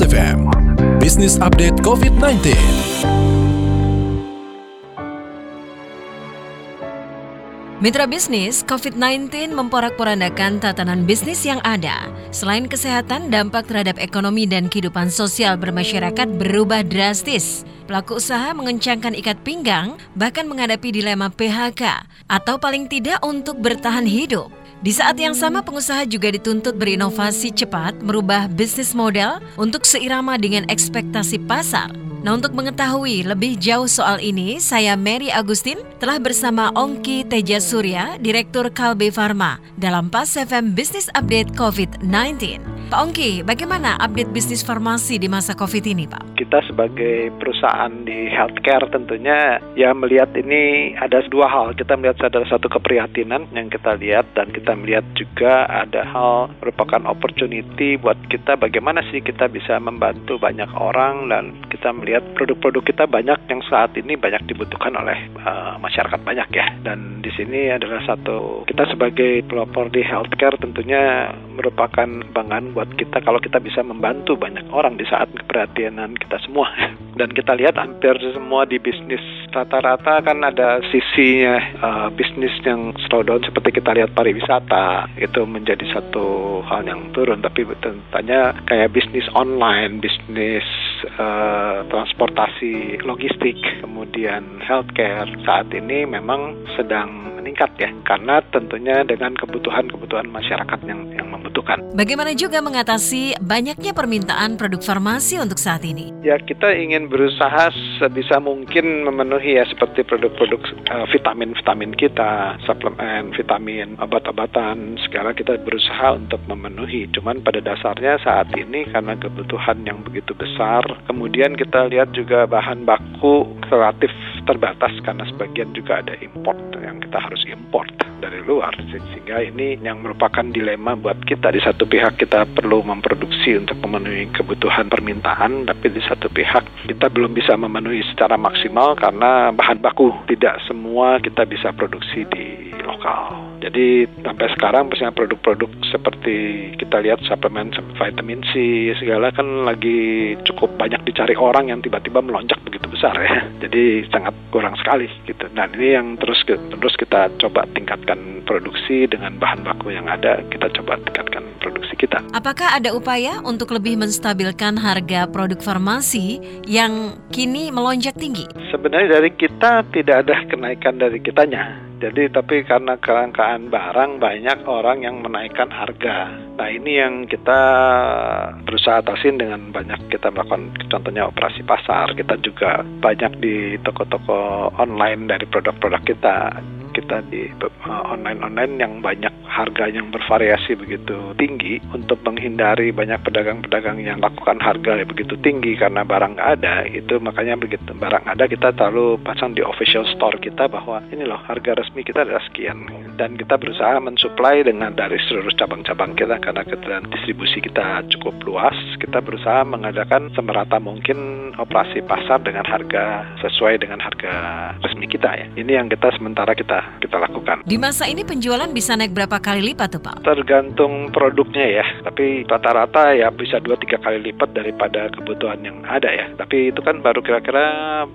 FM, Business Update COVID-19. Mitra bisnis, COVID-19 memporak-porandakan tatanan bisnis yang ada. Selain kesehatan, dampak terhadap ekonomi dan kehidupan sosial bermasyarakat berubah drastis. Pelaku usaha mengencangkan ikat pinggang, bahkan menghadapi dilema PHK, atau paling tidak untuk bertahan hidup. Di saat yang sama, pengusaha juga dituntut berinovasi cepat, merubah bisnis model untuk seirama dengan ekspektasi pasar. Nah, untuk mengetahui lebih jauh soal ini, saya Mary Agustin telah bersama Ongki Teja Surya, Direktur Kalbe Pharma, dalam PAS FM Business Update COVID-19. Pak Ongki, bagaimana update bisnis farmasi di masa COVID ini, Pak? Kita sebagai perusahaan di healthcare tentunya ya melihat ini ada dua hal. Kita melihat ada satu keprihatinan yang kita lihat dan kita melihat juga ada hal merupakan opportunity buat kita bagaimana sih kita bisa membantu banyak orang dan kita melihat produk-produk kita banyak yang saat ini banyak dibutuhkan oleh uh, masyarakat banyak ya. Dan di sini adalah satu kita sebagai pelopor di healthcare tentunya merupakan kebanggaan buat kita kalau kita bisa membantu banyak orang di saat keperhatianan kita semua. Dan kita lihat hampir semua di bisnis rata-rata kan ada sisinya uh, bisnis yang slow down seperti kita lihat pariwisata itu menjadi satu hal yang turun tapi tentunya kayak bisnis online, bisnis uh, transportasi logistik, kemudian healthcare saat ini memang sedang meningkat ya karena tentunya dengan kebutuhan-kebutuhan masyarakat yang yang membutuhkan. Bagaimana juga mengatasi banyaknya permintaan produk farmasi untuk saat ini? Ya kita ingin berusaha sebisa mungkin memenuhi ya seperti produk-produk uh, vitamin-vitamin kita, suplemen, vitamin, obat-obatan. Sekarang kita berusaha untuk memenuhi. Cuman pada dasarnya saat ini karena kebutuhan yang begitu besar, kemudian kita lihat juga bahan baku relatif terbatas karena sebagian juga ada import yang kita harus import dari luar sehingga ini yang merupakan dilema buat kita di satu pihak kita perlu memproduksi untuk memenuhi kebutuhan permintaan tapi di satu pihak kita belum bisa memenuhi secara maksimal karena bahan baku tidak semua kita bisa produksi di lokal. Jadi sampai sekarang misalnya produk-produk seperti kita lihat suplemen vitamin C segala kan lagi cukup banyak dicari orang yang tiba-tiba melonjak begitu besar ya. Jadi sangat kurang sekali gitu. Nah ini yang terus terus kita coba tingkatkan produksi dengan bahan baku yang ada. Kita coba tingkatkan produksi kita. Apakah ada upaya untuk lebih menstabilkan harga produk farmasi yang kini melonjak tinggi? Sebenarnya dari kita tidak ada kenaikan dari kitanya jadi tapi karena kelangkaan barang banyak orang yang menaikkan harga. Nah ini yang kita berusaha atasin dengan banyak kita melakukan contohnya operasi pasar. Kita juga banyak di toko-toko online dari produk-produk kita kita di uh, online-online yang banyak harga yang bervariasi begitu tinggi untuk menghindari banyak pedagang-pedagang yang lakukan harga yang begitu tinggi karena barang ada itu makanya begitu barang ada kita selalu pasang di official store kita bahwa ini loh harga resmi kita adalah sekian. Dan kita berusaha mensuplai dengan dari seluruh cabang-cabang kita karena kita distribusi kita cukup luas. Kita berusaha mengadakan semerata mungkin operasi pasar dengan harga sesuai dengan harga resmi kita ya. Ini yang kita sementara kita kita lakukan. Di masa ini penjualan bisa naik berapa kali lipat tuh Pak? Tergantung produknya ya, tapi rata-rata ya bisa dua tiga kali lipat daripada kebutuhan yang ada ya. Tapi itu kan baru kira-kira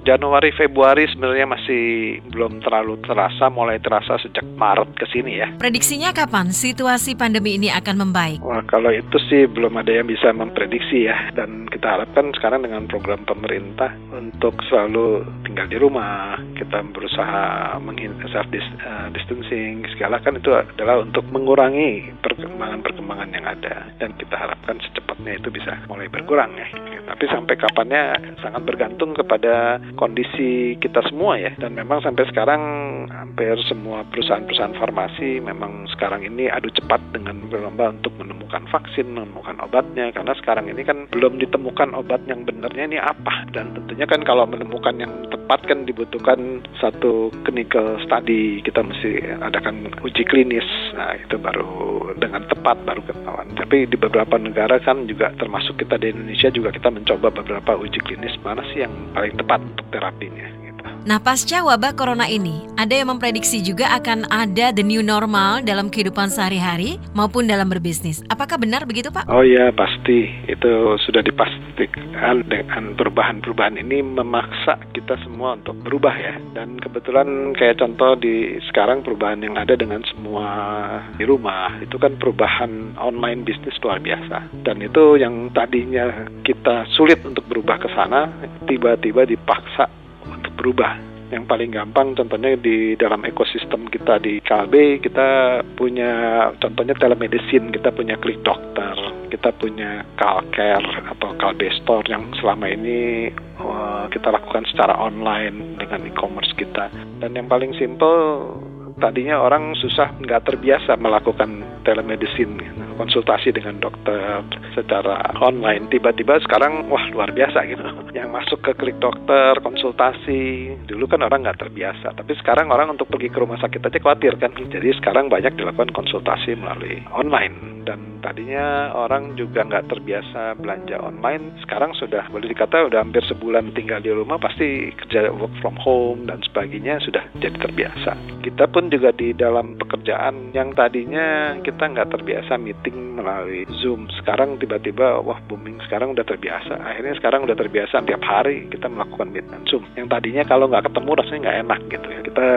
Januari Februari sebenarnya masih belum terlalu terasa, mulai terasa sejak Maret ke sini ya. Prediksinya kapan situasi pandemi ini akan membaik? Wah kalau itu sih belum ada yang bisa memprediksi ya, dan kita harapkan sekarang dengan program pemerintah untuk selalu tinggal di rumah, kita berusaha menghindari uh, distancing segala kan itu adalah untuk mengurangi perkembangan-perkembangan yang ada dan kita harapkan secepatnya itu bisa mulai berkurang ya. Tapi sampai kapannya sangat bergantung kepada kondisi kita semua ya dan memang sampai sekarang hampir semua perusahaan-perusahaan farmasi memang sekarang ini adu cepat dengan berlomba untuk menemukan vaksin, menemukan obatnya karena sekarang ini kan belum ditemukan obat yang benarnya ini apa dan tentunya kan kalau menemukan yang tepat kan dibutuhkan satu clinical study kita mesti adakan uji klinis. Nah, itu baru dengan tepat baru ketahuan. Tapi di beberapa negara kan juga termasuk kita di Indonesia juga kita mencoba beberapa uji klinis mana sih yang paling tepat untuk terapinya. Nah, pasca wabah corona ini, ada yang memprediksi juga akan ada the new normal dalam kehidupan sehari-hari maupun dalam berbisnis. Apakah benar begitu, Pak? Oh iya, pasti. Itu sudah dipastikan dengan perubahan-perubahan ini memaksa kita semua untuk berubah ya. Dan kebetulan kayak contoh di sekarang perubahan yang ada dengan semua di rumah, itu kan perubahan online bisnis luar biasa. Dan itu yang tadinya kita sulit untuk berubah ke sana, tiba-tiba dipaksa berubah. Yang paling gampang contohnya di dalam ekosistem kita di KLB kita punya contohnya telemedicine, kita punya klik dokter, kita punya Calcare atau KLB Store yang selama ini uh, kita lakukan secara online dengan e-commerce kita. Dan yang paling simple tadinya orang susah nggak terbiasa melakukan telemedicine konsultasi dengan dokter secara online. Tiba-tiba sekarang wah luar biasa gitu. Yang masuk ke klik dokter konsultasi. Dulu kan orang nggak terbiasa tapi sekarang orang untuk pergi ke rumah sakit aja khawatir kan. Jadi sekarang banyak dilakukan konsultasi melalui online. Dan tadinya orang juga nggak terbiasa belanja online sekarang sudah boleh dikata udah hampir sebulan tinggal di rumah pasti kerja work from home dan sebagainya sudah jadi terbiasa. Kita pun juga di dalam pekerjaan yang tadinya kita nggak terbiasa meeting melalui zoom. Sekarang tiba-tiba wah booming. Sekarang udah terbiasa. Akhirnya sekarang udah terbiasa. Tiap hari kita melakukan meeting zoom. Yang tadinya kalau nggak ketemu rasanya nggak enak gitu ya. Kita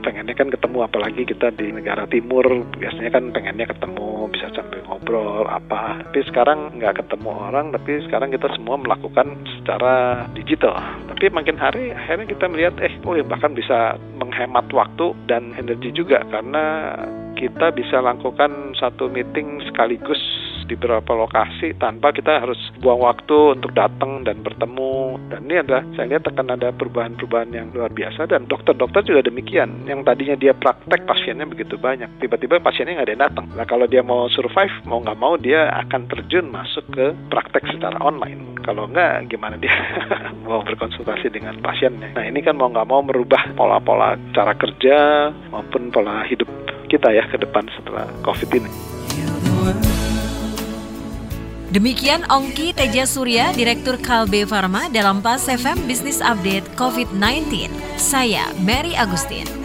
pengennya kan ketemu apalagi kita di negara timur biasanya kan pengennya ketemu bisa sambil ngobrol apa. Tapi sekarang nggak ketemu orang tapi sekarang kita semua melakukan secara digital. Tapi makin hari akhirnya kita melihat eh oh ya bahkan bisa menghemat waktu dan energi juga. Karena kita bisa lakukan satu meeting sekaligus di beberapa lokasi tanpa kita harus buang waktu untuk datang dan bertemu. Dan ini adalah saya lihat akan ada perubahan-perubahan yang luar biasa dan dokter-dokter juga demikian. Yang tadinya dia praktek pasiennya begitu banyak tiba-tiba pasiennya nggak ada yang datang. Nah kalau dia mau survive mau nggak mau dia akan terjun masuk ke praktek secara online. Kalau nggak gimana dia? Mau berkonsultasi dengan pasiennya. Nah ini kan mau nggak mau merubah pola-pola cara kerja maupun pola hidup kita ya ke depan setelah COVID ini. Demikian Ongki Teja Surya, Direktur Kalbe Pharma dalam Pas FM Business Update COVID-19. Saya Mary Agustin.